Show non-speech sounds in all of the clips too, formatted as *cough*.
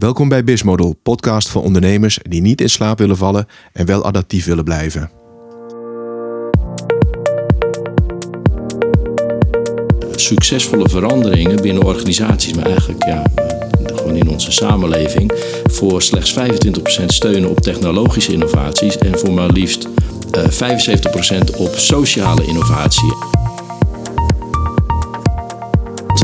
Welkom bij Bismodel, podcast voor ondernemers die niet in slaap willen vallen en wel adaptief willen blijven. Succesvolle veranderingen binnen organisaties, maar eigenlijk ja, gewoon in onze samenleving, voor slechts 25% steunen op technologische innovaties en voor maar liefst uh, 75% op sociale innovatie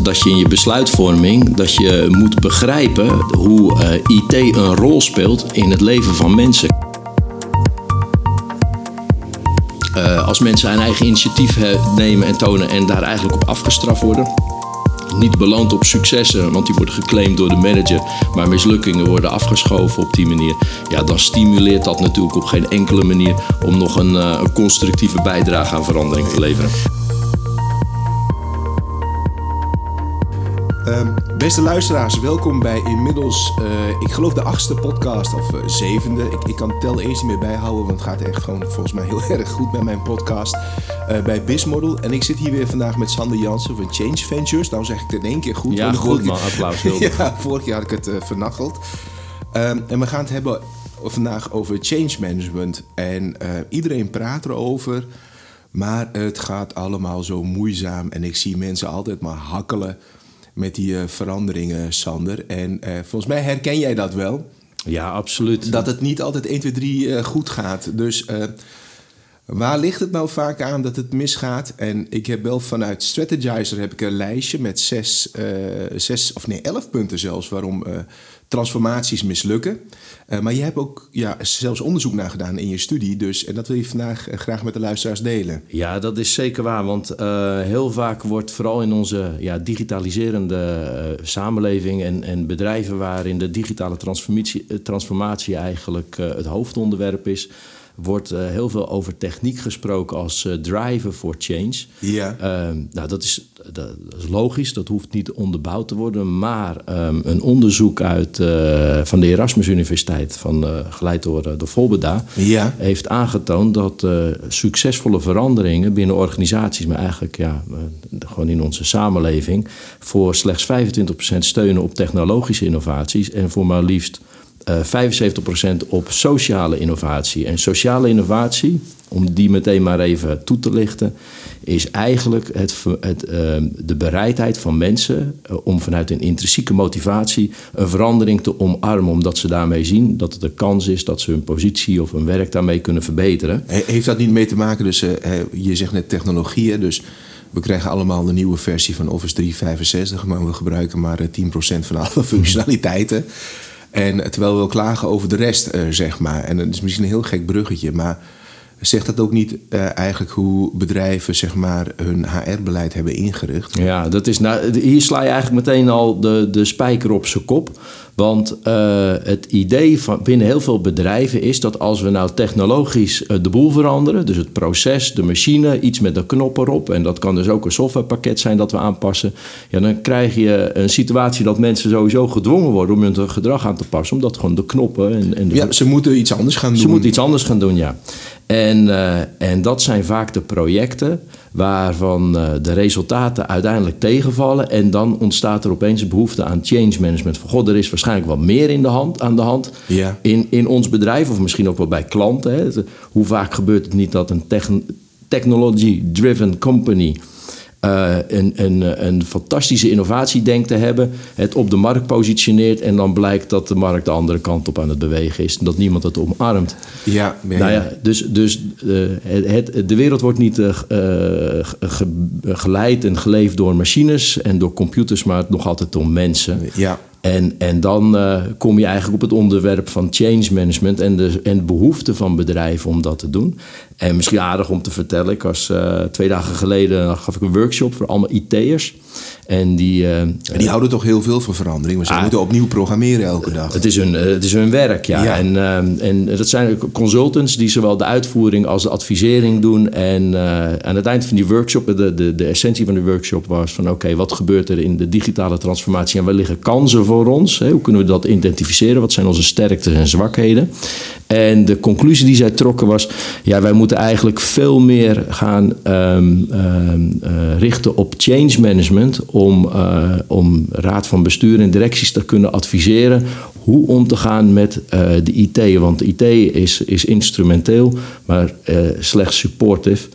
dat je in je besluitvorming dat je moet begrijpen hoe uh, IT een rol speelt in het leven van mensen. Uh, als mensen een eigen initiatief nemen en tonen en daar eigenlijk op afgestraft worden. Niet beland op successen, want die worden geclaimd door de manager, maar mislukkingen worden afgeschoven op die manier. Ja, dan stimuleert dat natuurlijk op geen enkele manier om nog een, uh, een constructieve bijdrage aan verandering te leveren. Um, beste luisteraars, welkom bij inmiddels, uh, ik geloof de achtste podcast of uh, zevende. Ik, ik kan tel eens niet meer bijhouden, want het gaat echt gewoon volgens mij heel *laughs* erg goed met mijn podcast uh, bij Bismodel. En ik zit hier weer vandaag met Sander Jansen van Change Ventures. Nou zeg ik het in één keer goed. Ja, goed man, applaus. *laughs* Ja, vorig jaar had ik het vernacheld. Um, en we gaan het hebben vandaag over change management. En iedereen praat erover, maar het gaat allemaal zo moeizaam. En ik zie mensen altijd maar hakkelen met die uh, veranderingen, Sander. En uh, volgens mij herken jij dat wel. Ja, absoluut. Dat het niet altijd 1, 2, 3 uh, goed gaat. Dus waar ligt het nou vaak aan dat het misgaat? En ik heb wel vanuit Strategizer heb ik een lijstje met zes, zes of nee, elf punten zelfs waarom transformaties mislukken. Uh, maar je hebt ook ja, zelfs onderzoek naar gedaan in je studie. Dus, en dat wil je vandaag uh, graag met de luisteraars delen. Ja, dat is zeker waar. Want uh, heel vaak wordt vooral in onze ja, digitaliserende samenleving en, en bedrijven waarin de digitale transformatie, transformatie eigenlijk het hoofdonderwerp is wordt uh, heel veel over techniek gesproken als uh, driver for change. Ja. Uh, nou, dat is, dat is, logisch, dat hoeft niet onderbouwd te worden. Maar um, een onderzoek uit, uh, van de Erasmus Universiteit, van, geleid door, door Volbeda, heeft aangetoond dat succesvolle veranderingen binnen organisaties, maar eigenlijk ja, gewoon in onze samenleving, voor slechts 25% steunen op technologische innovaties en voor maar liefst uh, 75% op sociale innovatie. En sociale innovatie, om die meteen maar even toe te lichten, is eigenlijk het, het, uh, de bereidheid van mensen uh, om vanuit een intrinsieke motivatie een verandering te omarmen, omdat ze daarmee zien dat het een kans is dat ze hun positie of hun werk daarmee kunnen verbeteren. Heeft dat niet mee te maken, dus je zegt net technologieën, dus we krijgen allemaal de nieuwe versie van Office 365, maar we gebruiken maar 10% van alle *laughs* functionaliteiten. En terwijl we klagen over de rest, uh, zeg maar. En dat is misschien een heel gek bruggetje, maar zegt dat ook niet uh, eigenlijk hoe bedrijven zeg maar, hun HR-beleid hebben ingericht? Ja, dat is, nou, hier sla je eigenlijk meteen al de, de spijker op zijn kop. Want uh, het idee van binnen heel veel bedrijven is dat als we nou technologisch uh, de boel veranderen, dus het proces, de machine, iets met de knop erop, en dat kan dus ook een softwarepakket zijn dat we aanpassen, ja, dan krijg je een situatie dat mensen sowieso gedwongen worden om hun gedrag aan te passen, omdat gewoon de knoppen en, en de, Ja, ze moeten iets anders gaan doen. Ze moeten iets anders gaan doen, ja. En, uh, en dat zijn vaak de projecten waarvan uh, de resultaten uiteindelijk tegenvallen. En dan ontstaat er opeens een behoefte aan change management. Van god, er is waarschijnlijk wat meer in de hand, aan de hand ja. in, in ons bedrijf, of misschien ook wel bij klanten. Hè. Hoe vaak gebeurt het niet dat een technology-driven company uh, een, een, een fantastische innovatie denkt te hebben, het op de markt positioneert en dan blijkt dat de markt de andere kant op aan het bewegen is en dat niemand het omarmt. Ja, ja, nou ja dus, dus uh, het, het, de wereld wordt niet uh, ge, geleid en geleefd door machines en door computers, maar nog altijd door mensen. Ja. En, en dan uh, kom je eigenlijk op het onderwerp van change management en de, en de behoefte van bedrijven om dat te doen. En misschien aardig om te vertellen, ik was uh, twee dagen geleden gaf ik een workshop voor allemaal IT'ers. En die, uh, en die houden toch heel veel van verandering. Maar ze ah, moeten opnieuw programmeren elke dag. Het is hun, het is hun werk, ja. ja. En, uh, en dat zijn consultants die zowel de uitvoering als de advisering doen. En uh, aan het eind van die workshop, de, de, de essentie van de workshop was van... oké, okay, wat gebeurt er in de digitale transformatie en waar liggen kansen voor Hè? Hoe kunnen we dat identificeren? Wat zijn onze sterktes en zwakheden? En de conclusie die zij trokken was: ja, wij moeten eigenlijk veel meer gaan ehm, ehm, eh, richten op change management. Om, uh, om raad van bestuur en directies te kunnen adviseren hoe om te gaan met uh, de IT. Want IT is, is instrumenteel, maar slechts supportive.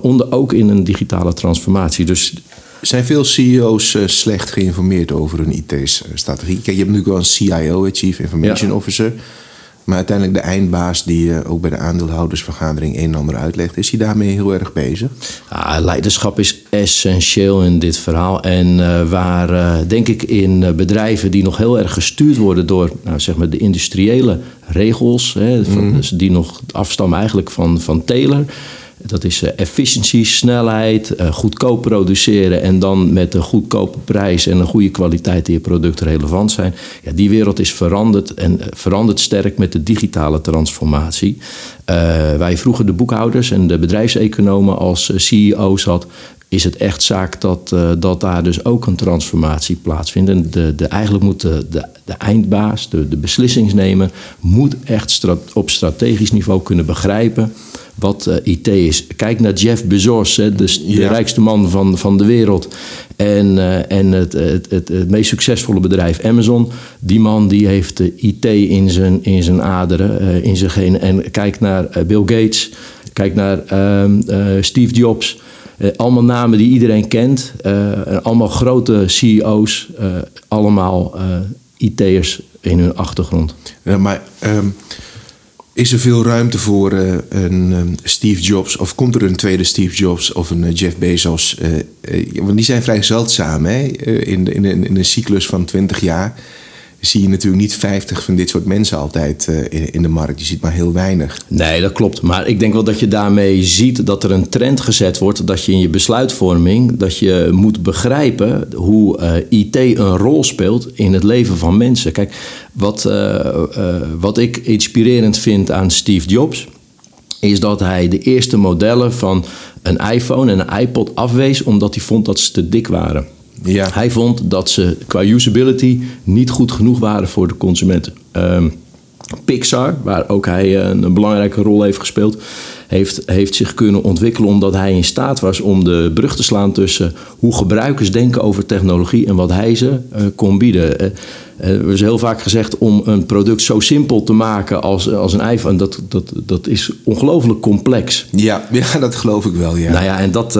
onder ook in een digitale transformatie. Dus zijn veel CEO's slecht geïnformeerd over hun IT-strategie? Kijk, je hebt natuurlijk wel een CIO, Chief Information Officer. Maar uiteindelijk de eindbaas die uh, ook bij de aandeelhoudersvergadering een en ander uitlegt, is hij daarmee heel erg bezig? Ja, leiderschap is essentieel in dit verhaal. En uh, waar, uh, denk ik, in bedrijven die nog heel erg gestuurd worden door nou, zeg maar de industriële regels, hè, van, mm. die nog afstammen eigenlijk van, van Taylor. Dat is efficiëntie, snelheid, goedkoop produceren en dan met een goedkope prijs en een goede kwaliteit in je product relevant zijn. Ja, die wereld is veranderd en verandert sterk met de digitale transformatie. Wij vroegen de boekhouders en de bedrijfseconomen als CEO's had, is het echt zaak dat, uh, dat daar dus ook een transformatie plaatsvindt. En de, de, eigenlijk moet de, de, de eindbaas, de, de beslissingsnemer, moet echt op strategisch niveau kunnen begrijpen wat uh, IT is. Kijk naar Jeff Bezos, hè, de, de rijkste man van, van de wereld. En, uh, en het, het, het, het, meest succesvolle bedrijf Amazon. Die man die heeft de IT in zijn, in zijn aderen, in zijn genen. En kijk naar Bill Gates, kijk naar ehm, Steve Jobs. Allemaal namen die iedereen kent. allemaal grote CEO's. allemaal IT'ers in hun achtergrond. Maar... Um is er veel ruimte voor een um, Steve Jobs? Of komt er een tweede Steve Jobs of een Jeff Bezos? Want die zijn vrij zeldzaam hè? In, in, in, een cyclus van 20 jaar zie je natuurlijk niet 50 van dit soort mensen altijd uh, in de markt. Je ziet maar heel weinig. Nee, dat klopt. Maar ik denk wel dat je daarmee ziet dat er een trend gezet wordt. Dat je in je besluitvorming, dat je moet begrijpen hoe uh, IT een rol speelt in het leven van mensen. Kijk, wat, uh, wat ik inspirerend vind aan Steve Jobs, is dat hij de eerste modellen van een iPhone en een iPod afwees omdat hij vond dat ze te dik waren. Ja. Hij vond dat ze qua usability niet goed genoeg waren voor de consumenten. Um, Pixar, waar ook hij eh, een belangrijke rol heeft gespeeld, heeft, heeft zich kunnen ontwikkelen omdat hij in staat was om de brug te slaan tussen hoe gebruikers denken over technologie en wat hij ze uh, kon bieden. Uh, er is heel vaak gezegd om een product zo simpel te maken als, als een iPhone. Dat, dat, dat is ongelooflijk complex. Ja, *laughs* ja, dat geloof ik wel. Ja. Nou ja, en dat,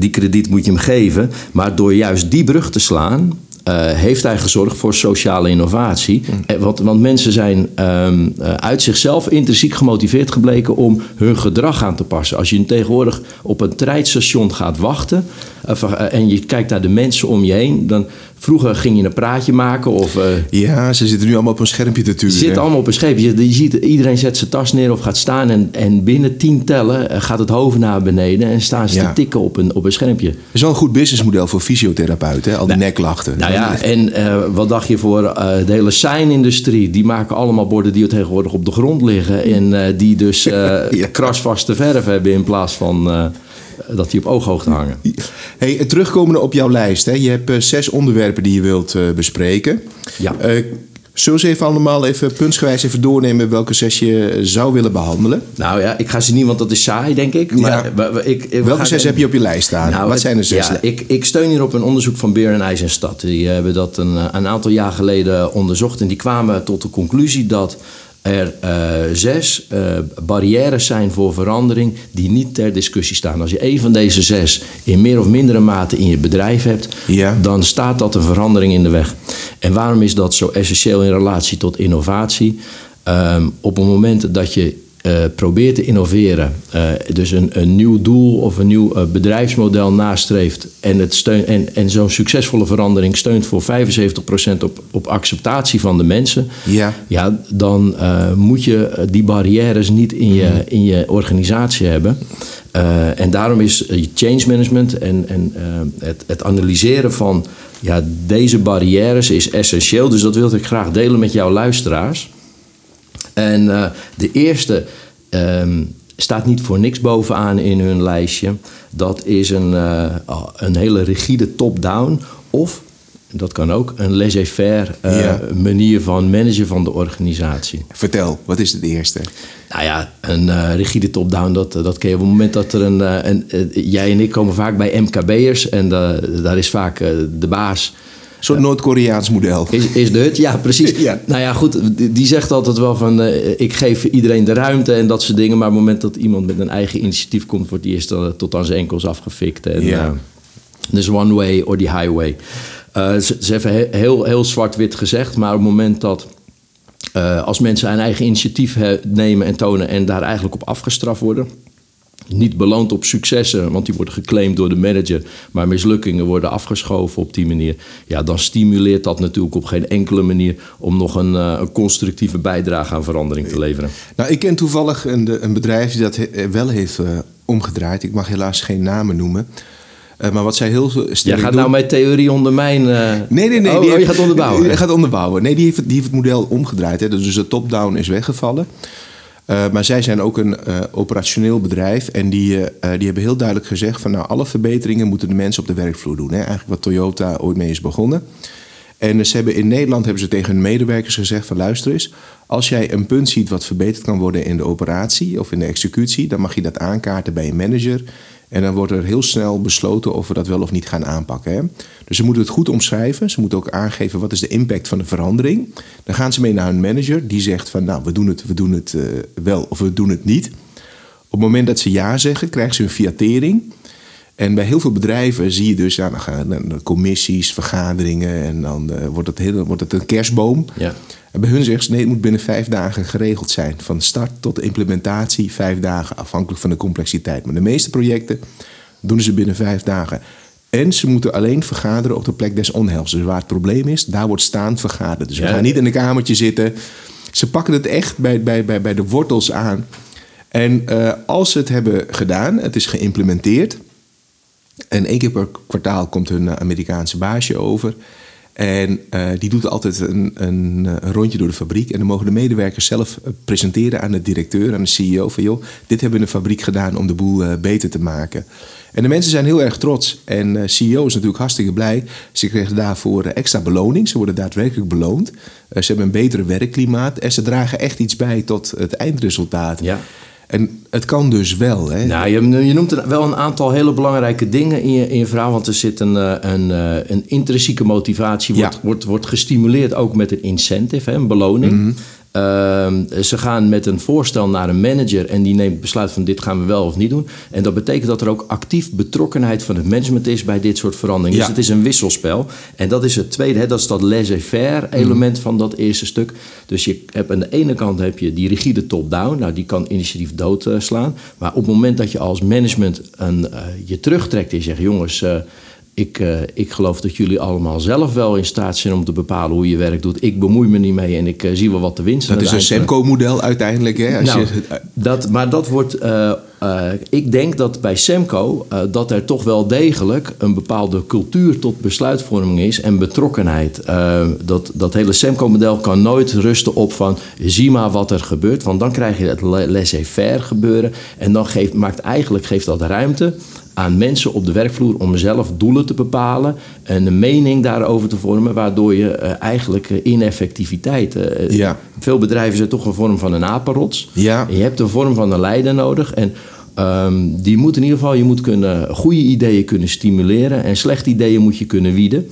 die krediet moet je hem geven. Maar door juist die brug te slaan, heeft hij gezorgd voor sociale innovatie. Mm. Want, want, mensen zijn um, uh, uit zichzelf intrinsiek gemotiveerd gebleken om hun gedrag aan te passen. Als je tegenwoordig op een treinstation gaat wachten en je kijkt naar de mensen om je heen, dan Vroeger ging je een praatje maken of... Uh, ja, ze zitten nu allemaal op een schermpje te turen. Ze zitten allemaal op een schermpje. Je, je, ziet, iedereen zet zijn tas neer of gaat staan... en, en binnen tien tellen uh, gaat het hoofd naar beneden... en staan ze ja. te tikken op een, op een schermpje. Dat is wel een goed businessmodel voor fysiotherapeuten, al die nou, neklachten. Nou ja, en uh, wat dacht je voor de hele sein-industrie? Die maken allemaal borden die tegenwoordig op de grond liggen... en die dus *laughs* ja. krasvaste verf hebben in plaats van dat die op ooghoogte hangen. Hey, terugkomende op jouw lijst. Hè. Je hebt uh, zes onderwerpen die je wilt uh, bespreken. Ja. Uh, Zullen ze even allemaal even puntsgewijs even doornemen welke zes je zou willen behandelen? Nou ja, ik ga ze niet, want dat is saai, denk ik. Maar ja. ik, ik welke zes heb je op je lijst staan? Nou, Wat zijn er zes? Ja, ik, ik steun hier op een onderzoek van Beer en IJs en Stad. Die hebben dat een, een aantal jaar geleden onderzocht. En die kwamen tot de conclusie dat er uh, zes uh, barrières zijn voor verandering die niet ter discussie staan. Als je een van deze zes in meer of mindere mate in je bedrijf hebt, ja. dan staat dat een verandering in de weg. En waarom is dat zo essentieel in relatie tot innovatie? Um, op het moment dat je uh, probeert te innoveren, uh, dus een, een, nieuw doel of een nieuw uh, bedrijfsmodel nastreeft en, het steun, en, en zo'n succesvolle verandering steunt voor 75% op, op acceptatie van de mensen, ja. Ja, dan moet je die barrières niet in je, mm. in je organisatie hebben. en daarom is change management en, en het, het analyseren van ja, deze barrières is essentieel. Dus dat wilde ik graag delen met jouw luisteraars. En uh, de eerste um, staat niet voor niks bovenaan in hun lijstje. Dat is een, uh, een hele rigide top-down of dat kan ook, een laissez-faire eh, Ja. manier van managen van de organisatie. Vertel, wat is het eerste? Nou ja, een eh, rigide top-down, dat, dat ken je op het moment dat er een... eh, een eh, jij en ik komen vaak bij MKB'ers en eh, daar is vaak eh, de baas... Een soort Noord-Koreaans model. Is, is de hut? Ja, precies. *laughs* Ja. Nou ja, goed, die, zegt altijd wel van... eh, ik geef iedereen de ruimte en dat soort dingen... maar op het moment dat iemand met een eigen initiatief komt... wordt die eerst dan tot aan zijn enkels afgefikt. En, Ja. eh, dus one way or the highway. Eh, ze, ze hebben heel, heel zwart-wit gezegd... maar op het moment dat... eh, als mensen een eigen initiatief nemen en tonen... en daar eigenlijk op afgestraft worden... niet beloond op successen, want die worden geclaimd door de manager, maar mislukkingen worden afgeschoven op die manier. Ja, dan stimuleert dat natuurlijk op geen enkele manier om nog een, eh, een constructieve bijdrage aan verandering te leveren. Nou, ik ken toevallig een, een bedrijf die dat he- wel heeft eh, omgedraaid. Ik mag helaas geen namen noemen. Eh, maar wat zij heel sterk Jij gaat doen- nou mijn theorie onder mijn. eh, Nee, nee, nee. Oh, die oh, je heeft- gaat onderbouwen. *laughs* Die gaat onderbouwen. Nee, die heeft, het- die heeft het model omgedraaid. Hè. Dus de top-down is weggevallen. Eh, maar zij zijn ook een eh, operationeel bedrijf. En die, eh, die hebben heel duidelijk gezegd... van nou, alle verbeteringen moeten de mensen op de werkvloer doen. Hè. Eigenlijk wat Toyota ooit mee is begonnen. En ze hebben in Nederland hebben ze tegen hun medewerkers gezegd van... luister eens, als jij een punt ziet wat verbeterd kan worden in de operatie... of in de executie, dan mag je dat aankaarten bij een manager... En dan wordt er heel snel besloten of we dat wel of niet gaan aanpakken. Hè? Dus ze moeten het goed omschrijven. Ze moeten ook aangeven wat is de impact van de verandering. Dan gaan ze mee naar hun manager. Die zegt van nou, we doen het, we doen het eh, wel of we doen het niet. Op het moment dat ze ja zeggen, krijgen ze een fiatering. En bij heel veel bedrijven zie je dus ja, dan gaan commissies, vergaderingen... en dan eh, wordt, het heel, wordt het een kerstboom. Ja. En bij hun zegt ze nee, het moet binnen vijf dagen geregeld zijn. Van start tot de implementatie, vijf dagen, afhankelijk van de complexiteit. Maar de meeste projecten doen ze binnen vijf dagen. En ze moeten alleen vergaderen op de plek des onheils. Dus waar het probleem is, daar wordt staand vergaderd. Dus we gaan niet in een kamertje zitten. Ze pakken het echt bij, bij, bij, bij de wortels aan. En eh, als ze het hebben gedaan, het is geïmplementeerd. En één keer per kwartaal komt hun eh, Amerikaanse baasje over. En eh, die doet altijd een, een, eh, een rondje door de fabriek. En dan mogen de medewerkers zelf eh, presenteren aan de directeur, aan de CEO. Van joh, dit hebben we in de fabriek gedaan om de boel beter te maken. En de mensen zijn heel erg trots. En eh CEO is natuurlijk hartstikke blij. Ze kregen daarvoor extra beloning. Ze worden daadwerkelijk beloond. Ze hebben een betere werkklimaat. En ze dragen echt iets bij tot het eindresultaat. Ja. En het kan dus wel. Hè? Nou, je, je noemt wel een aantal hele belangrijke dingen in je, in je verhaal. Want er zit een, eh, een, eh, een intrinsieke motivatie, wordt, Ja. wordt, wordt gestimuleerd ook met een incentive, hè, een beloning. Ehm, ze gaan met een voorstel naar een manager en die neemt besluit van dit gaan we wel of niet doen. En dat betekent dat er ook actief betrokkenheid van het management is bij dit soort veranderingen. Ja. Dus het is een wisselspel. En dat is het tweede, hè, dat is dat laissez-faire element van dat eerste stuk. Dus je hebt aan de ene kant heb je die rigide top-down, nou die kan initiatief doodslaan. maar op het moment dat je als management een, eh, je terugtrekt en je zegt jongens. eh, ik, eh, ik geloof dat jullie allemaal zelf wel in staat zijn om te bepalen hoe je werk doet. Ik bemoei me niet mee en ik eh, zie wel wat de winst Dat aan is een Semco-model uiteindelijk. Hè? Als nou, je, dat, maar dat wordt. eh, eh, ik denk dat bij Semco eh, dat er toch wel degelijk een bepaalde cultuur tot besluitvorming is en betrokkenheid. Eh, dat, dat hele Semco-model kan nooit rusten op van zie maar wat er gebeurt, want dan krijg je het la- laissez-faire gebeuren en dan geeft, maakt eigenlijk geeft dat ruimte aan mensen op de werkvloer om zelf doelen te bepalen en een mening daarover te vormen, waardoor je eh, eigenlijk eh, ineffectiviteit. eh, Ja. Veel bedrijven zijn toch een vorm van een apenrots. Ja. Je hebt een vorm van een leider nodig. En ehm, die moet in ieder geval, je moet kunnen, goede ideeën kunnen stimuleren. En slechte ideeën moet je kunnen wieden.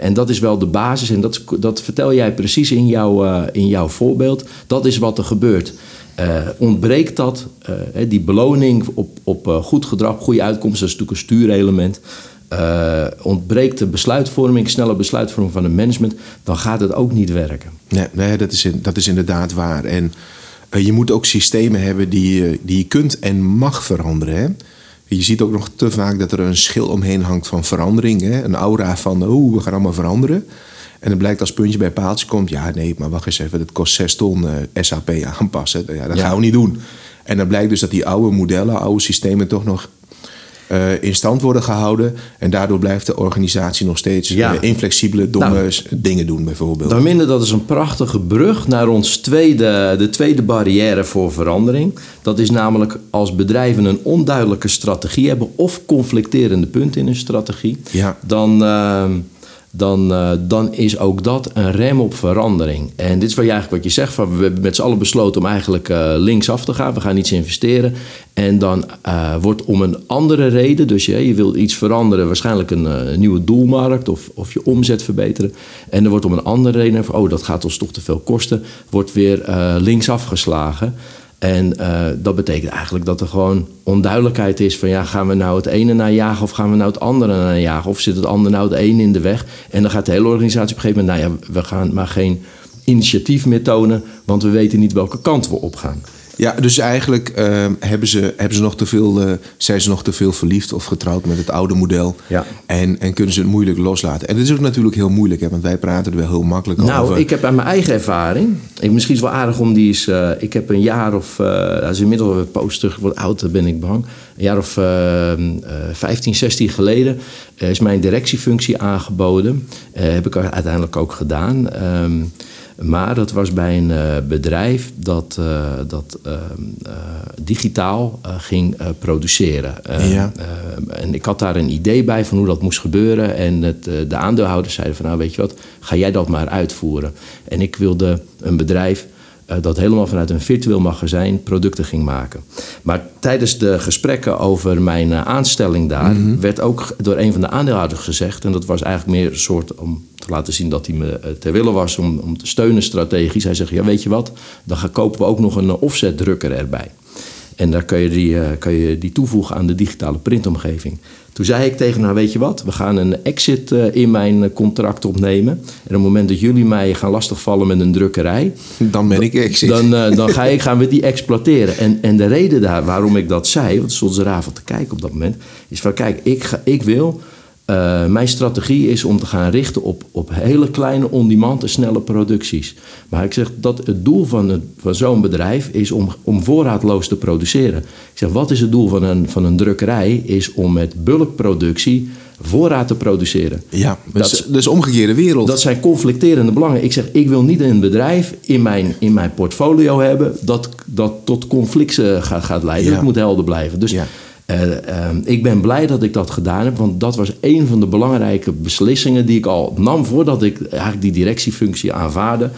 En dat is wel de basis. En dat, dat vertel jij precies in jouw, in jouw voorbeeld. Dat is wat er gebeurt. Eh, ontbreekt dat, eh, die beloning op, op eh, goed gedrag, goede uitkomsten, dat is natuurlijk een stuurelement. Ontbreekt de besluitvorming, snelle besluitvorming van het management, dan gaat het ook niet werken. Nee, nee dat, is, dat is inderdaad waar. En je moet ook systemen hebben die, die je kunt en mag veranderen. Hè? Je ziet ook nog te vaak dat er een schil omheen hangt van verandering. Een aura van, oh, we gaan allemaal veranderen. En het blijkt als puntje bij paaltje komt... ja, nee, maar wacht eens even, dat kost 6 ton eh, SAP aanpassen. Ja, dat Ja. gaan we niet doen. En dan blijkt dus dat die oude modellen, oude systemen... toch nog eh, in stand worden gehouden. En daardoor blijft de organisatie nog steeds Ja. eh, inflexibele, domme Nou. dingen doen bijvoorbeeld. Dan minder, dat is een prachtige brug naar ons tweede, de tweede barrière voor verandering. Dat is namelijk als bedrijven een onduidelijke strategie hebben of conflicterende punten in hun strategie. Ja. Dan, ehm, dan, uh, dan is ook dat een rem op verandering. En dit is je eigenlijk wat je zegt: van we hebben met z'n allen besloten om eigenlijk uh, linksaf te gaan. We gaan iets investeren. En dan uh, wordt om een andere reden, dus je, je wilt iets veranderen, waarschijnlijk een, een, nieuwe doelmarkt of, of je omzet verbeteren. En er wordt om een andere reden, van, oh dat gaat ons toch te veel kosten, wordt weer linksaf geslagen. En uh, dat betekent eigenlijk dat er gewoon onduidelijkheid is van ja, gaan we nou het ene najagen of gaan we nou het andere najagen? Of zit het andere nou het ene in de weg? En dan gaat de hele organisatie op een gegeven moment, nou ja, we gaan maar geen initiatief meer tonen, want we weten niet welke kant we op gaan. Ja, dus eigenlijk uh, hebben, ze, hebben ze nog te veel, uh, zijn ze nog te veel verliefd of getrouwd met het oude model. Ja. En, en kunnen ze het moeilijk loslaten. En dat is ook natuurlijk heel moeilijk, hè, want wij praten er wel heel makkelijk nou, over. Nou, ik heb aan mijn eigen ervaring. Ik, misschien is het wel aardig om die is. Uh, ik heb een jaar of. dat is inmiddels een poos terug, wordt oud, ben ik bang. Een jaar of 15, 16 geleden is mijn directiefunctie aangeboden. heb ik uiteindelijk ook gedaan. Um, maar dat was bij een uh, bedrijf dat, uh, dat uh, digitaal ging produceren. Ja. en ik had daar een idee bij van hoe dat moest gebeuren. En het, de aandeelhouders zeiden van nou weet je wat, ga jij dat maar uitvoeren. En ik wilde een bedrijf eh, dat helemaal vanuit een virtueel magazijn producten ging maken. Maar tijdens de gesprekken over mijn eh, aanstelling daar mhm. werd ook door een van de aandeelhouders gezegd, en dat was eigenlijk meer een soort om te laten zien dat hij me eh, ter wille was om, om te steunen strategisch. Hij zegt: Ja, weet je wat, dan gaan kopen we ook nog een offsetdrukker erbij. En daar kan je, die, kan je die toevoegen aan de digitale printomgeving. Toen zei ik tegen haar, weet je wat, we gaan een exit uh, in mijn contract opnemen. En op het moment dat jullie mij gaan lastigvallen met een drukkerij... Dan ben ik exit. Dan, uh, dan ga ik, gaan we die exploiteren. En, en de reden daar waarom ik dat zei, want stond ze raar van te kijken op dat moment... is van, kijk, ik, ga, ik wil uh, mijn strategie is om te gaan richten op, op hele kleine, on-demand en snelle producties. Maar ik zeg dat het doel van, het, van zo'n bedrijf is om, om voorraadloos te produceren. Ik zeg, wat is het doel van een, van een drukkerij? Is om met bulkproductie voorraad te produceren. Ja, dus, dat, dus omgekeerde wereld. Dat zijn conflicterende belangen. Ik zeg, ik wil niet een bedrijf in mijn, in mijn portfolio hebben dat, dat tot conflicten gaat, gaat leiden. Ja. Dat moet helder blijven. Dus ja. Uh, ik ben blij dat ik dat gedaan heb, want dat was een van de belangrijke beslissingen die ik al nam voordat ik eigenlijk die directiefunctie aanvaarde.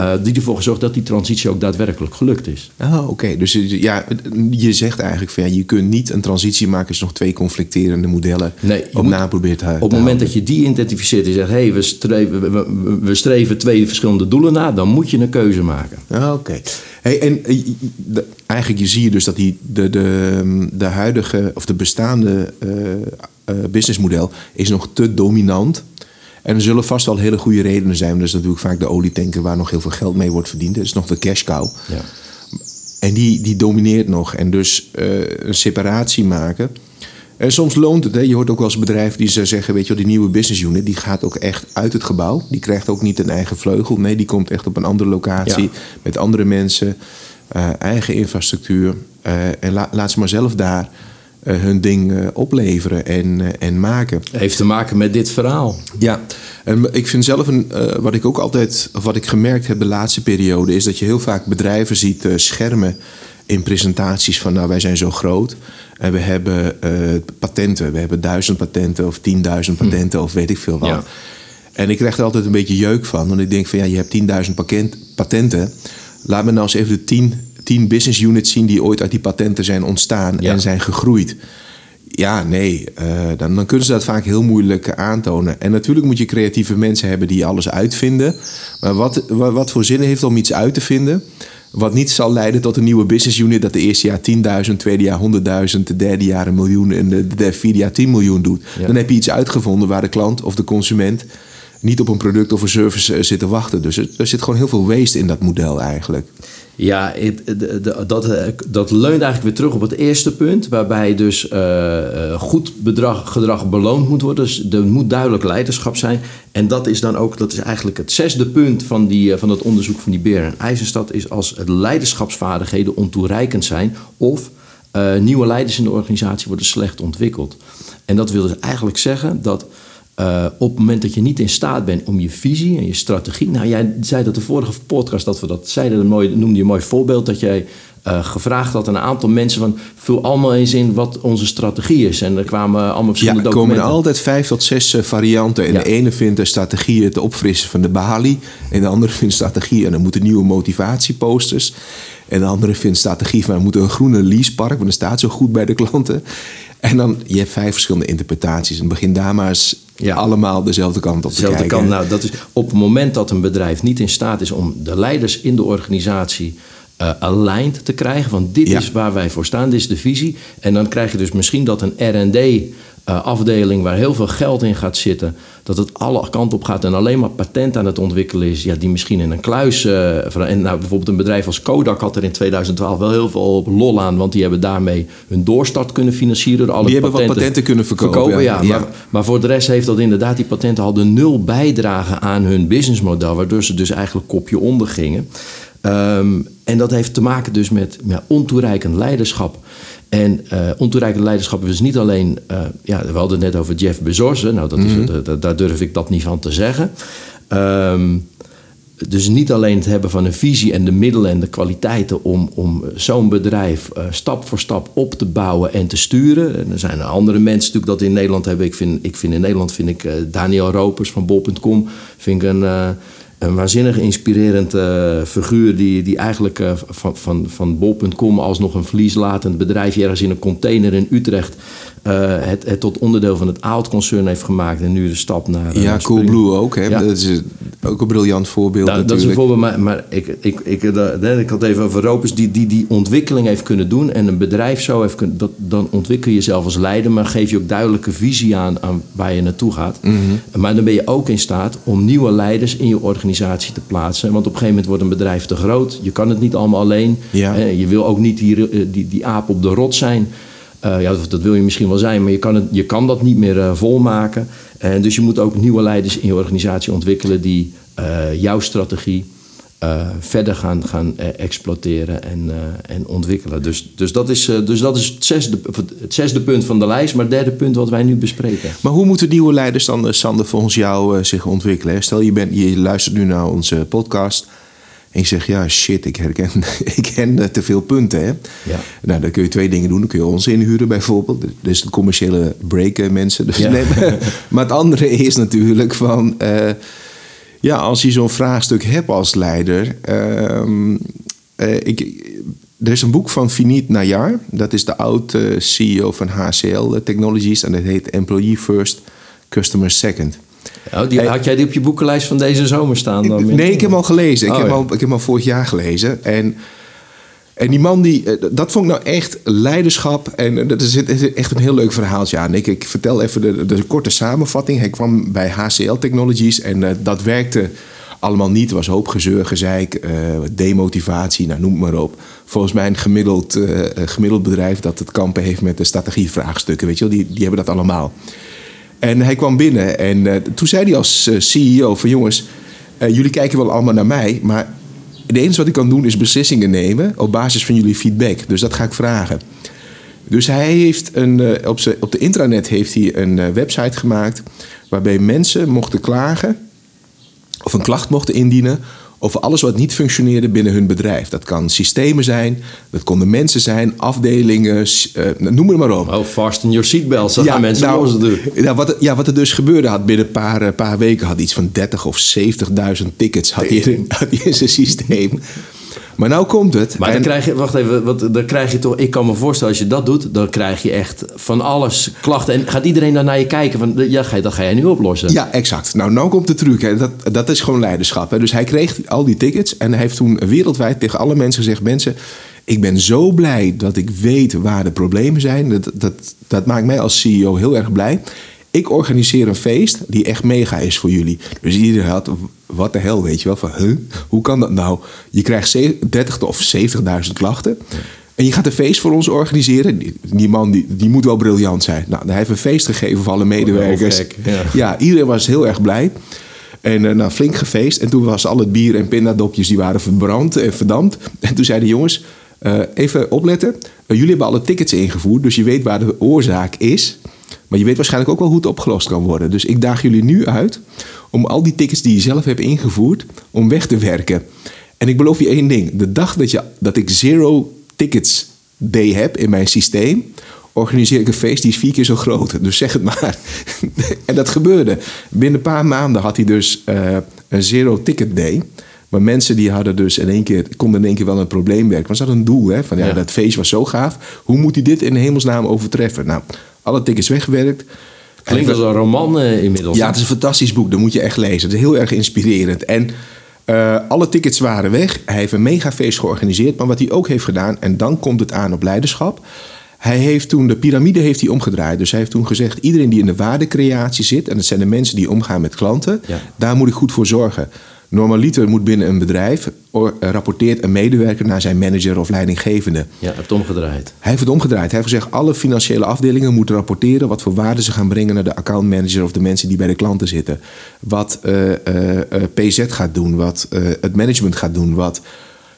Uh, die ervoor gezorgd dat die transitie ook daadwerkelijk gelukt is. Oh, oké. Dus ja, je zegt eigenlijk van ja, je kunt niet een transitie maken als je nog twee conflicterende modellen nee, op na probeert te Op het moment dat je die identificeert en zegt hé, hey, we, streven, we, we, streven twee verschillende doelen na, dan moet je een keuze maken. Oh, oké. Hey, en eh, de, eigenlijk zie je dus dat die, de, de, de huidige of de bestaande uh, uh, businessmodel is nog te dominant en er zullen vast wel hele goede redenen zijn. Dat is natuurlijk vaak de olietanker waar nog heel veel geld mee wordt verdiend. Dat is nog de cash cow. Ja. En die, die domineert nog. En dus uh, een separatie maken. En soms loont het. Hè. Je hoort ook wel eens bedrijven die zeggen... weet je wel, die nieuwe business unit... die gaat ook echt uit het gebouw. Die krijgt ook niet een eigen vleugel. Nee, die komt echt op een andere locatie... Ja. met andere mensen, uh, eigen infrastructuur. Uh, en la, laat ze maar zelf daar eh, hun ding eh, opleveren en, eh, en maken. Heeft te maken met dit verhaal. Ja, en ik vind zelf, een, wat ik ook altijd, of wat ik gemerkt heb de laatste periode, is dat je heel vaak bedrijven ziet schermen in presentaties van nou wij zijn zo groot en we hebben patenten, we hebben duizend patenten of tienduizend hm. patenten of weet ik veel wat. Ja. En ik krijg er altijd een beetje jeuk van, want ik denk van ja, je hebt tienduizend patenten. Laat me nou eens even de tien tien business units zien die ooit uit die patenten zijn ontstaan en zijn gegroeid. Ja, nee, uh, dan, dan kunnen ze dat vaak heel moeilijk aantonen. En natuurlijk moet je creatieve mensen hebben die alles uitvinden. Maar wat, wat, wat voor zin heeft om iets uit te vinden? Wat niet zal leiden tot een nieuwe business unit dat de eerste jaar 10.000, tweede jaar 100.000, de derde jaar een miljoen en de, de vierde jaar 10 miljoen doet. Dan heb je iets uitgevonden waar de klant of de consument niet op een product of een service uh, zit te wachten. Dus er, zit gewoon heel veel waste in dat model eigenlijk. Ja, dat, eh, dat leunt eigenlijk weer terug op het eerste punt, waarbij dus uh, goed gedrag beloond moet worden. Dus er moet duidelijk leiderschap zijn. En dat is dan ook, dat is eigenlijk het zesde punt van, die, van het onderzoek van die Beer en IJzerstad, is als het leiderschapsvaardigheden ontoereikend zijn of nieuwe leiders in de organisatie worden slecht ontwikkeld. En dat wil dus eigenlijk zeggen dat uh, op het moment dat je niet in staat bent om je visie en je strategie. Nou, jij zei dat de vorige podcast dat we dat zeiden, een mooi, noemde je een mooi voorbeeld dat jij uh, gevraagd had aan een aantal mensen van vul allemaal eens in wat onze strategie is. En er kwamen allemaal verschillende ja, er documenten. komen altijd vijf tot zes uh, varianten. En Ja. de ene vindt de strategie het opfrissen van de balie. En de andere vindt strategie en er moeten nieuwe motivatieposters. En de andere vindt strategie van er moet een groene leasepark, want dat staat zo goed bij de klanten. En dan, je hebt vijf verschillende interpretaties. En begin daar maar eens Ja. allemaal dezelfde kant op te kijken. kant. Nou, dat is op het moment dat een bedrijf niet in staat is om de leiders in de organisatie eh aligned te krijgen. Van dit Ja. is waar wij voor staan, dit is de visie. En dan krijg je dus misschien dat een RD. Eh, afdeling waar heel veel geld in gaat zitten, dat het alle kanten op gaat en alleen maar patent aan het ontwikkelen is, ja, die misschien in een kluis. eh, van- en nou, bijvoorbeeld een bedrijf als Kodak had er in 2012 wel heel veel lol aan, want die hebben daarmee hun doorstart kunnen financieren. Door alle Die hebben wat patenten kunnen verkopen, verkopen ja. ja, Ja. Maar, maar voor de rest heeft dat inderdaad, die patenten hadden nul bijdrage aan hun businessmodel, waardoor ze dus eigenlijk kopje onder gingen. Ehm, en dat heeft te maken dus met ja, ontoereikend leiderschap. En eh ontoereikend leiderschap is niet alleen, eh, ja, we hadden het net over Jeff Bezos, hè. nou dat is, dat- dat- daar durf ik dat niet van te zeggen. Ehm, dus niet alleen het hebben van een visie en de middelen en de kwaliteiten om, om zo'n bedrijf eh, stap voor stap op te bouwen en te sturen. En er zijn andere mensen natuurlijk dat in Nederland hebben. Ik vind, ik vind in Nederland vind ik eh, Daniel Ropers van bol.com vind ik een, eh, een waanzinnig inspirerend eh, figuur die, die eigenlijk eh, van, van, van bol.com als nog een verlieslatend bedrijfje ergens in een container in Utrecht het, het tot onderdeel van het Aalt-concern heeft gemaakt en nu de stap naar. eh, Ja, Coolblue ook. Hè? Ja. Dat is eh, ook een briljant voorbeeld Nou, dat is natuurlijk. een voorbeeld, maar, maar ik, ik, ik, eh, ik had even over Ropers die, die die ontwikkeling heeft kunnen doen en een bedrijf zo heeft kunnen, dat, dan ontwikkel je jezelf als leider, maar geef je ook duidelijke visie aan, aan waar je naartoe gaat. Mhm. Maar dan ben je ook in staat om nieuwe leiders in je organisatie te plaatsen, want op een gegeven moment wordt een bedrijf te groot, je kan het niet allemaal alleen, Ja. Eh, je wil ook niet die, eh, die, die aap op de rot zijn. Eh, ja, dat, wil je misschien wel zijn, maar je kan, het, je kan dat niet meer eh, volmaken. En dus je moet ook nieuwe leiders in je organisatie ontwikkelen die eh, jouw strategie verder gaan, gaan exploiteren en, en ontwikkelen. Dus, dus, dat is, dus dat is het zesde, het zesde punt van de lijst, maar het derde punt wat wij nu bespreken. Maar hoe moeten nieuwe leiders dan, Sander, volgens jou zich ontwikkelen? Stel, je, bent, je luistert nu naar onze podcast en je zegt... ja, shit, ik herken, *laughs* ik ken te veel punten. Hè? Ja. Nou, dan kun je twee dingen doen. Dan kun je ons inhuren bijvoorbeeld. Dus de commerciële break eh, mensen. Dus Ja. *laughs* nee, maar, het andere *laughs* is natuurlijk van... eh, ja, als je zo'n vraagstuk hebt als leider... ehm, eh, ik, er is een boek van Vinit Nayar. Dat is de oud-CEO van HCL Technologies. En dat heet Employee First, Customer Second. Oh, die. Had jij die op je boekenlijst van deze zomer staan? Dan? Nee, ik heb hem al gelezen. Ik, Oh, heb, ja. al, ik heb hem al vorig jaar gelezen. En, en die man, die, eh, dat vond ik nou echt leiderschap. En eh, dat is echt een heel leuk verhaaltje aan. Ik, ik vertel even de, de korte samenvatting. Hij kwam bij HCL Technologies en eh, dat werkte allemaal niet. Er was hoop gezeur, gezeik, demotivatie, nou, noem het maar op. Volgens mij een gemiddeld, gemiddeld bedrijf dat het kampen heeft met de strategievraagstukken. Weet je wel, die, die hebben dat allemaal. En hij kwam binnen en eh, toen zei hij als eh, CEO van jongens, eh, jullie kijken wel allemaal naar mij, maar het enige wat ik kan doen is beslissingen nemen op basis van jullie feedback. Dus dat ga ik vragen. Dus hij heeft een, op, op de intranet heeft hij een website gemaakt waarbij mensen mochten klagen of een klacht mochten indienen over alles wat niet functioneerde binnen hun bedrijf. Dat kan systemen zijn, dat konden mensen zijn, afdelingen, eh, noem het maar op. Oh, fasten your seatbelts. Dat gaan mensen nou, doen. ja, wat, er- ja, wat er dus gebeurde had binnen een paar, eh, paar weken... had iets van 30 of 70.000 tickets had hij, in, had hij in zijn systeem. Maar nou komt het. Maar dan en- krijg je, wacht even, wat, dan krijg je toch, ik kan me voorstellen als je dat doet, dan krijg je echt van alles klachten. En gaat iedereen dan naar je kijken van, ja, ga je, dat ga jij nu oplossen. Ja, exact. Nou, nou komt de truc. Hè. Dat, dat is gewoon leiderschap. Hè. Dus hij kreeg al die tickets en hij heeft toen wereldwijd tegen alle mensen gezegd: Mensen, ik ben zo blij dat ik weet waar de problemen zijn. Dat, dat, dat maakt mij als CEO heel erg blij. Ik organiseer een feest die echt mega is voor jullie. Dus iedereen had, wat de hel, weet je wel. Van, huh? Hoe kan dat nou? Je krijgt ze- 30 of 70.000 klachten. En je gaat een feest voor ons organiseren. Die, man die, die moet wel briljant zijn. Nou, hij heeft een feest gegeven voor alle medewerkers. gek, ja. Ja, iedereen was heel erg blij. En eh, nou, flink gefeest. En toen was al het bier en pindadopjes die waren verbrand en verdampt. En toen zeiden de jongens, eh, even opletten. Eh, jullie hebben alle tickets ingevoerd, dus je weet waar de oorzaak is. Maar je weet waarschijnlijk ook wel hoe het opgelost kan worden. Dus ik daag jullie nu uit om al die tickets die je zelf hebt ingevoerd, om weg te werken. En ik beloof je één ding. De dag dat, je, dat ik zero tickets day heb in mijn systeem, organiseer ik een feest die is vier keer zo groot. Dus zeg het maar. *laughs* en dat gebeurde. Binnen een paar maanden had hij dus uh, een zero ticket day. Maar mensen die hadden dus in één keer, konden in één keer wel een probleem werken. Maar ze hadden een doel, hè? Van ja, dat feest was zo gaaf. Hoe moet hij dit in hemelsnaam overtreffen? Nou, alle tickets weggewerkt. Klinkt als een roman uh, inmiddels. Ja, het is een fantastisch boek. Dat moet je echt lezen. Het is heel erg inspirerend. En uh, alle tickets waren weg. Hij heeft een megafeest georganiseerd. Maar wat hij ook heeft gedaan, en dan komt het aan op leiderschap. Hij heeft toen de piramide heeft hij omgedraaid. Dus hij heeft toen gezegd: iedereen die in de waardecreatie zit, en dat zijn de mensen die omgaan met klanten, ja. daar moet ik goed voor zorgen. Normaliter moet binnen een bedrijf eh, rapporteert een medewerker naar zijn manager of leidinggevende. Ja, hij heeft omgedraaid. Hij heeft het omgedraaid. Hij heeft gezegd: alle financiële afdelingen moeten rapporteren wat voor waarde ze gaan brengen naar de accountmanager of de mensen die bij de klanten zitten. Wat uh, uh, PZ gaat doen, wat het management gaat doen, wat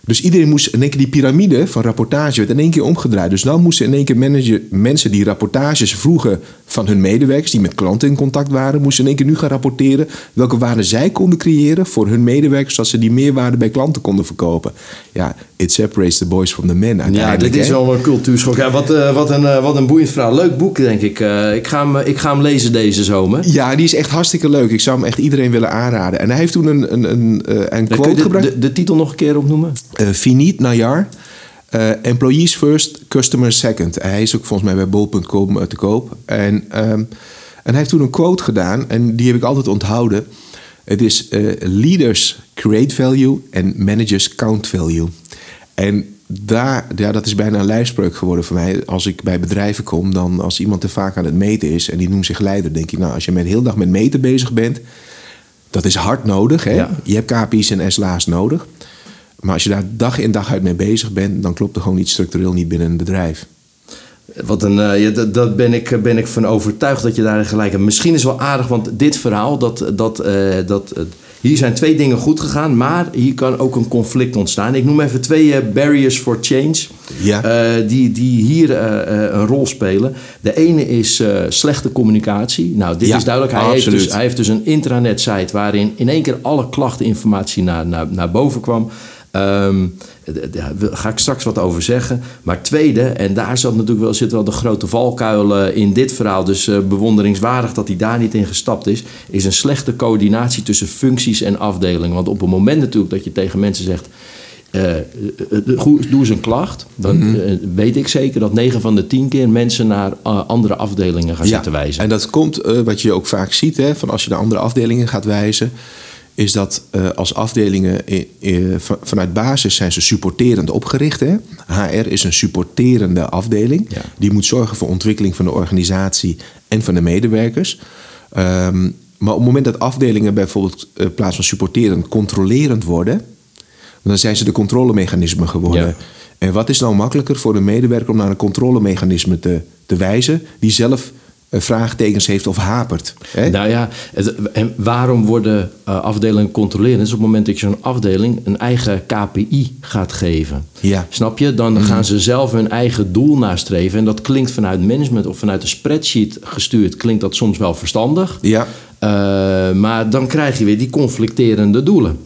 dus iedereen moest in één keer die piramide van rapportage werd in één keer omgedraaid. Dus dan moesten in één keer mensen die rapportages vroegen van hun medewerkers, die met klanten in contact waren, moesten in één keer nu gaan rapporteren welke waarde zij konden creëren voor hun medewerkers, zodat ze die meerwaarde bij klanten konden verkopen. Ja, it separates the boys from the men. Ja, dit is wel een cultuurschok. Ja, wat, uh, wat, een, uh, wat een boeiend verhaal. Leuk boek, denk ik. Uh, ik, ga hem, ik ga hem lezen deze zomer. Ja, die is echt hartstikke leuk. Ik zou hem echt iedereen willen aanraden. En hij heeft toen een, een, een, een quote de, gebruikt. De, de, titel nog een keer opnoemen? Finit Najar. Employees first, customers second. Hij is ook volgens mij bij bol.com te koop. En, um, en hij heeft toen een quote gedaan. En die heb ik altijd onthouden. Het is uh, leaders create value en managers count value. En daar, ja, dat is bijna een lijfspreuk geworden voor mij. Als ik bij bedrijven kom, dan als iemand te vaak aan het meten is en die noemt zich leider, denk ik, nou, als je met heel dag met meten bezig bent, dat is hard nodig. Hè? Ja. Je hebt KPI's en SLA's nodig. Maar als je daar dag in dag uit mee bezig bent, dan klopt er gewoon iets structureel niet binnen een bedrijf. Wat een, uh, ja, dat, ben, ik, ben ik van overtuigd dat je daar gelijk hebt. Misschien is het wel aardig, want dit verhaal, dat, dat, uh, dat, uh, hier zijn twee dingen goed gegaan, maar hier kan ook een conflict ontstaan. Ik noem even twee barriers for change ja. die, die hier een rol spelen. De ene is slechte communicatie. Nou, dit ja, is duidelijk. Hij heeft, dus, hij heeft dus een intranet-site waarin in één keer alle klachteninformatie naar, naar, naar boven kwam. Um, daar ga ik straks wat over zeggen. Maar tweede, en daar zat natuurlijk wel, zit wel de grote valkuil in dit verhaal. Dus uh, bewonderingswaardig dat hij daar niet in gestapt is. Is een slechte coördinatie tussen functies en afdelingen. Want op het moment natuurlijk dat je tegen mensen zegt. Uh, doe eens een klacht. Dan mm -hmm. weet ik zeker dat 9 van de 10 keer mensen naar uh, andere afdelingen gaan ja, zitten wijzen. En dat komt, wat je ook vaak ziet, hè, van als je naar andere afdelingen gaat wijzen is dat uh, als afdelingen vanuit basis zijn ze supporterend opgericht. Hè? HR is een supporterende afdeling. Ja. Die moet zorgen voor ontwikkeling van de organisatie en van de medewerkers. Um, maar op het moment dat afdelingen bijvoorbeeld in uh, plaats van supporterend controlerend worden, dan zijn ze de controlemechanismen geworden. Ja. En wat is nou makkelijker voor een medewerker om naar een controlemechanisme te, te wijzen, die zelf vraagtekens heeft of hapert. Hè? Nou ja, het, en waarom worden uh, afdelingen controleren? Is op het moment dat je zo'n afdeling een eigen KPI gaat geven. Ja. Snap je? Dan mm. gaan ze zelf hun eigen doel nastreven. En dat klinkt vanuit management of vanuit een spreadsheet gestuurd, klinkt dat soms wel verstandig. Ja. Uh, maar dan krijg je weer die conflicterende doelen.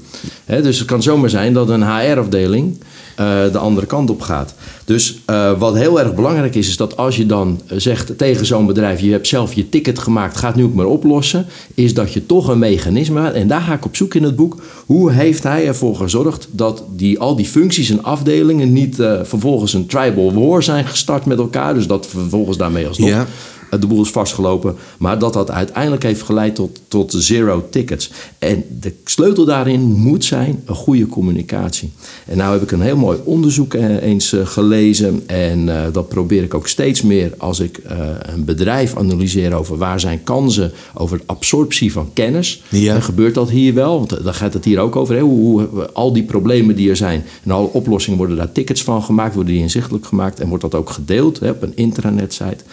Dus het kan zomaar zijn dat een HR-afdeling uh, de andere kant op gaat. Dus uh, wat heel erg belangrijk is, is dat als je dan zegt tegen zo'n bedrijf: je hebt zelf je ticket gemaakt, ga het nu ook maar oplossen, is dat je toch een mechanisme hebt. En daar ga ik op zoek in het boek. Hoe heeft hij ervoor gezorgd dat die, al die functies en afdelingen niet vervolgens een tribal war zijn gestart met elkaar? Dus dat vervolgens daarmee alsnog. De boel is vastgelopen. Maar dat dat uiteindelijk heeft geleid tot, tot zero tickets. En de sleutel daarin moet zijn een goede communicatie. En nou heb ik een heel mooi onderzoek eens gelezen. En uh, dat probeer ik ook steeds meer als ik uh, een bedrijf analyseer over waar zijn kansen, over absorptie van kennis. Ja. Dan gebeurt dat hier wel, want daar gaat het hier ook over. Hè? Hoe, hoe, al die problemen die er zijn en alle oplossingen worden daar tickets van gemaakt, worden die inzichtelijk gemaakt en wordt dat ook gedeeld hè, op een intranet site.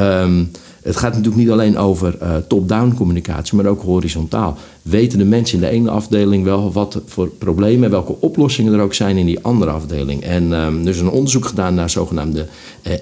Um, het gaat natuurlijk niet alleen over uh, top-down communicatie, maar ook horizontaal. Weten de mensen in de ene afdeling wel wat voor problemen en welke oplossingen er ook zijn in die andere afdeling? En um, er is een onderzoek gedaan naar zogenaamde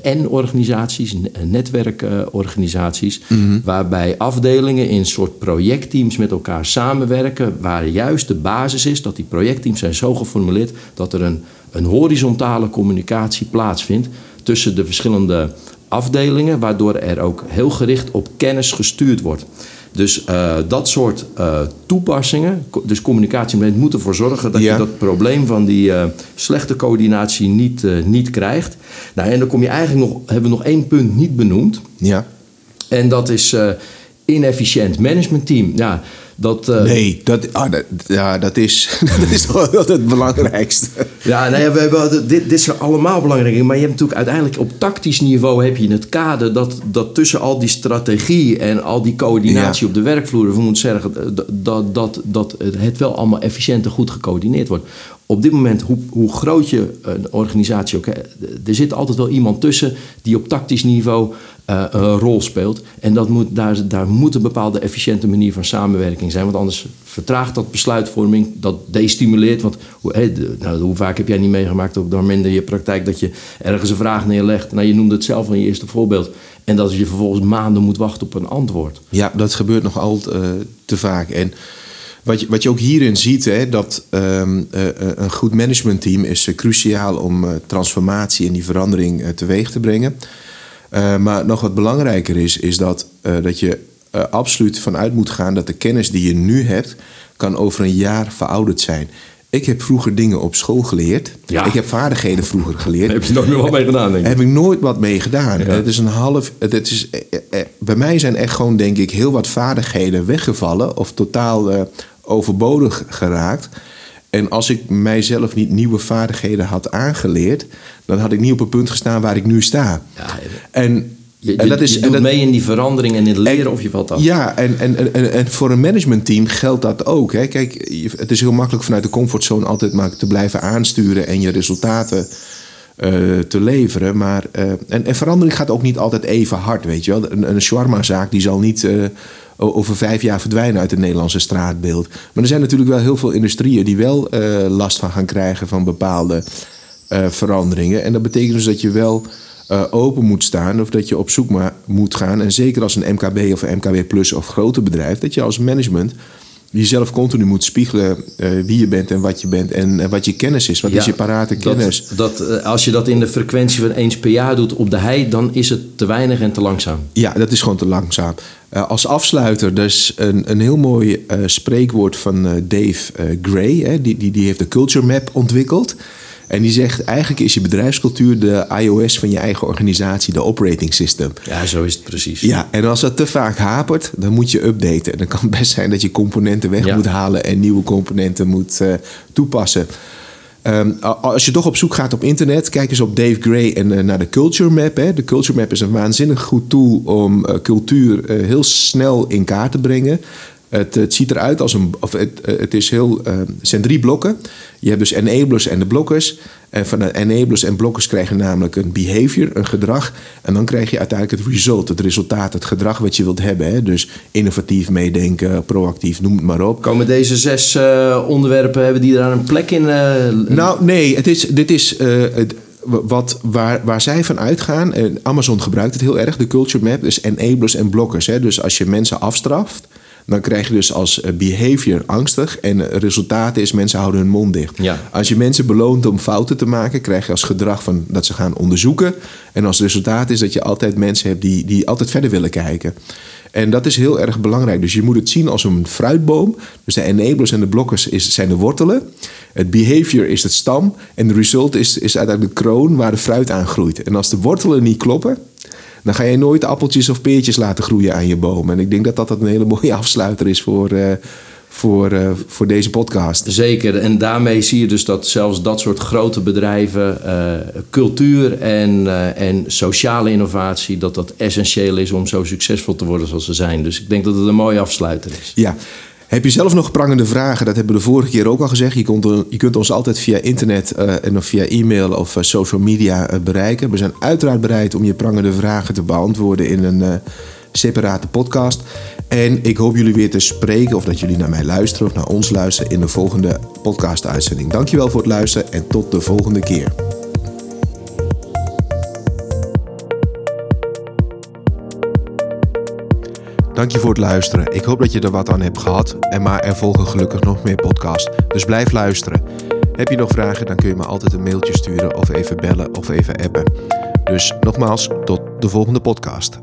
uh, N-organisaties, netwerkorganisaties, mm waarbij afdelingen in soort projectteams met elkaar samenwerken, waar juist de basis is dat die projectteams zijn zo geformuleerd dat er een, een horizontale communicatie plaatsvindt tussen de verschillende afdelingen, waardoor er ook heel gericht op kennis gestuurd wordt. Dus uh, dat soort uh, toepassingen, dus communicatie moet ervoor zorgen dat je dat probleem van die uh, slechte coördinatie niet, niet krijgt. Nou, en dan kom je eigenlijk nog, hebben we nog één punt niet benoemd. Ja. En dat is inefficiënt managementteam. Ja, dat, uh, nee, dat, ah, dat, ja, dat, is, *laughs* dat is wel het belangrijkste. Ja, nee, we hebben, dit, dit zijn allemaal belangrijke Maar je hebt natuurlijk uiteindelijk op tactisch niveau heb je het kader dat, dat tussen al die strategie en al die coördinatie op de werkvloer, we moeten zeggen dat, dat, dat het wel allemaal efficiënt en goed gecoördineerd wordt. Op dit moment, hoe, hoe groot je een organisatie ook, er zit altijd wel iemand tussen die op tactisch niveau uh, een rol speelt. En dat moet, daar, moet een bepaalde efficiënte manier van samenwerking zijn. Want anders vertraagt dat besluitvorming, dat destimuleert. Want hoe, nou, hoe vaak heb jij niet meegemaakt, ook door minder je praktijk, dat je ergens een vraag neerlegt. Nou, je noemde het zelf in je eerste voorbeeld. En dat je vervolgens maanden moet wachten op een antwoord. Ja, dat gebeurt nog altijd uh, te vaak. En wat je, wat je ook hierin ziet, hè, dat um, uh, een goed managementteam is cruciaal om transformatie en die verandering teweeg te brengen. Maar nog wat belangrijker is, is dat, dat je absoluut vanuit moet gaan dat de kennis die je nu hebt, kan over een jaar verouderd zijn. Ik heb vroeger dingen op school geleerd. Ja. Ik heb vaardigheden vroeger geleerd. heb je nog nooit wat mee gedaan, denk ik? Heb ik nooit wat mee gedaan. Ja. Het is een half. Het is, bij mij zijn echt gewoon, denk ik, heel wat vaardigheden weggevallen of totaal overbodig geraakt. En als ik mijzelf niet nieuwe vaardigheden had aangeleerd, dan had ik niet op het punt gestaan waar ik nu sta. Ja, en je, en dat is, je doet en dat, mee in die verandering en in het leren of je valt af. Ja, en, en, en, en voor een managementteam geldt dat ook. Hè. Kijk, het is heel makkelijk vanuit de comfortzone altijd maar te blijven aansturen en je resultaten uh, te leveren. Maar, uh, en, en verandering gaat ook niet altijd even hard, weet je wel. Een, een shawarma-zaak die zal niet... Uh, over vijf jaar verdwijnen uit het Nederlandse straatbeeld. Maar er zijn natuurlijk wel heel veel industrieën die wel uh, last van gaan krijgen van bepaalde uh, veranderingen. En dat betekent dus dat je wel uh, open moet staan of dat je op zoek moet gaan. En zeker als een MKB of een MKB Plus of groter bedrijf, dat je als management jezelf continu moet spiegelen uh, wie je bent en wat je bent en uh, wat je kennis is. Wat ja, is je parate kennis? Dat, dat, uh, als je dat in de frequentie van eens per jaar doet op de hei, dan is het te weinig en te langzaam. Ja, dat is gewoon te langzaam. als afsluiter, dus een, een heel mooi spreekwoord van Dave Gray. Hè, die, die, die heeft de Culture Map ontwikkeld. En die zegt, eigenlijk is je bedrijfscultuur de iOS van je eigen organisatie, de operating system. Ja, zo is het precies. Ja, en als dat te vaak hapert, dan moet je updaten. En dan kan het best zijn dat je componenten weg moet halen en nieuwe componenten moet uh, toepassen. Um, als je toch op zoek gaat op internet, kijk eens op Dave Gray en uh, naar de Culture Map. Hè. De Culture Map is een waanzinnig goed tool om uh, cultuur heel snel in kaart te brengen. Het, het, ziet eruit als een. Of het, het is heel, uh, het zijn drie blokken. Je hebt dus enablers en de blokkers. En van de enablers en blokkers krijg je namelijk een behavior, een gedrag. En dan krijg je uiteindelijk het result, het resultaat, het gedrag wat je wilt hebben. Hè? Dus innovatief meedenken, proactief, noem het maar op. Komen deze zes uh, onderwerpen, hebben die daar een plek in? Uh, nou, nee, het is, dit is. Het, wat, waar, waar zij van uitgaan, en Amazon gebruikt het heel erg, de culture map, dus enablers en blokkers. Hè? Dus als je mensen afstraft, dan krijg je dus als eh, behavior angstig. En het resultaat is mensen houden hun mond dicht. Ja. Als je mensen beloont om fouten te maken, krijg je als gedrag van dat ze gaan onderzoeken. En als resultaat is dat je altijd mensen hebt die, die altijd verder willen kijken. En dat is heel erg belangrijk. Dus je moet het zien als een fruitboom. Dus de enablers en de blokkers is, zijn de wortelen. Het behavior is het stam. En de result is, is uiteindelijk de kroon waar de fruit aan groeit. En als de wortelen niet kloppen, dan ga je nooit appeltjes of peertjes laten groeien aan je boom. En ik denk dat dat een hele *laughs* mooie afsluiter is voor, uh, voor, uh, voor deze podcast. Zeker, en daarmee zie je dus dat zelfs dat soort grote bedrijven uh, cultuur en, en sociale innovatie, dat dat essentieel is om zo succesvol te worden zoals ze zijn. Dus ik denk dat het een mooie afsluiter is. Ja. Heb je zelf nog prangende vragen? Dat hebben we de vorige keer ook al gezegd. Je kunt, je kunt ons altijd via internet uh, en of via e-mail of uh, social media uh, bereiken. We zijn uiteraard bereid om je prangende vragen te beantwoorden in een separate podcast. En ik hoop jullie weer te spreken of dat jullie naar mij luisteren of naar ons luisteren in de volgende podcast-uitzending. Dankjewel voor het luisteren en tot de volgende keer. Dank je voor het luisteren. Ik hoop dat je er wat aan hebt gehad. En maar er volgen gelukkig nog meer podcasts. Dus blijf luisteren. Heb je nog vragen, dan kun je me altijd een mailtje sturen of even bellen of even appen. Dus nogmaals, tot de volgende podcast.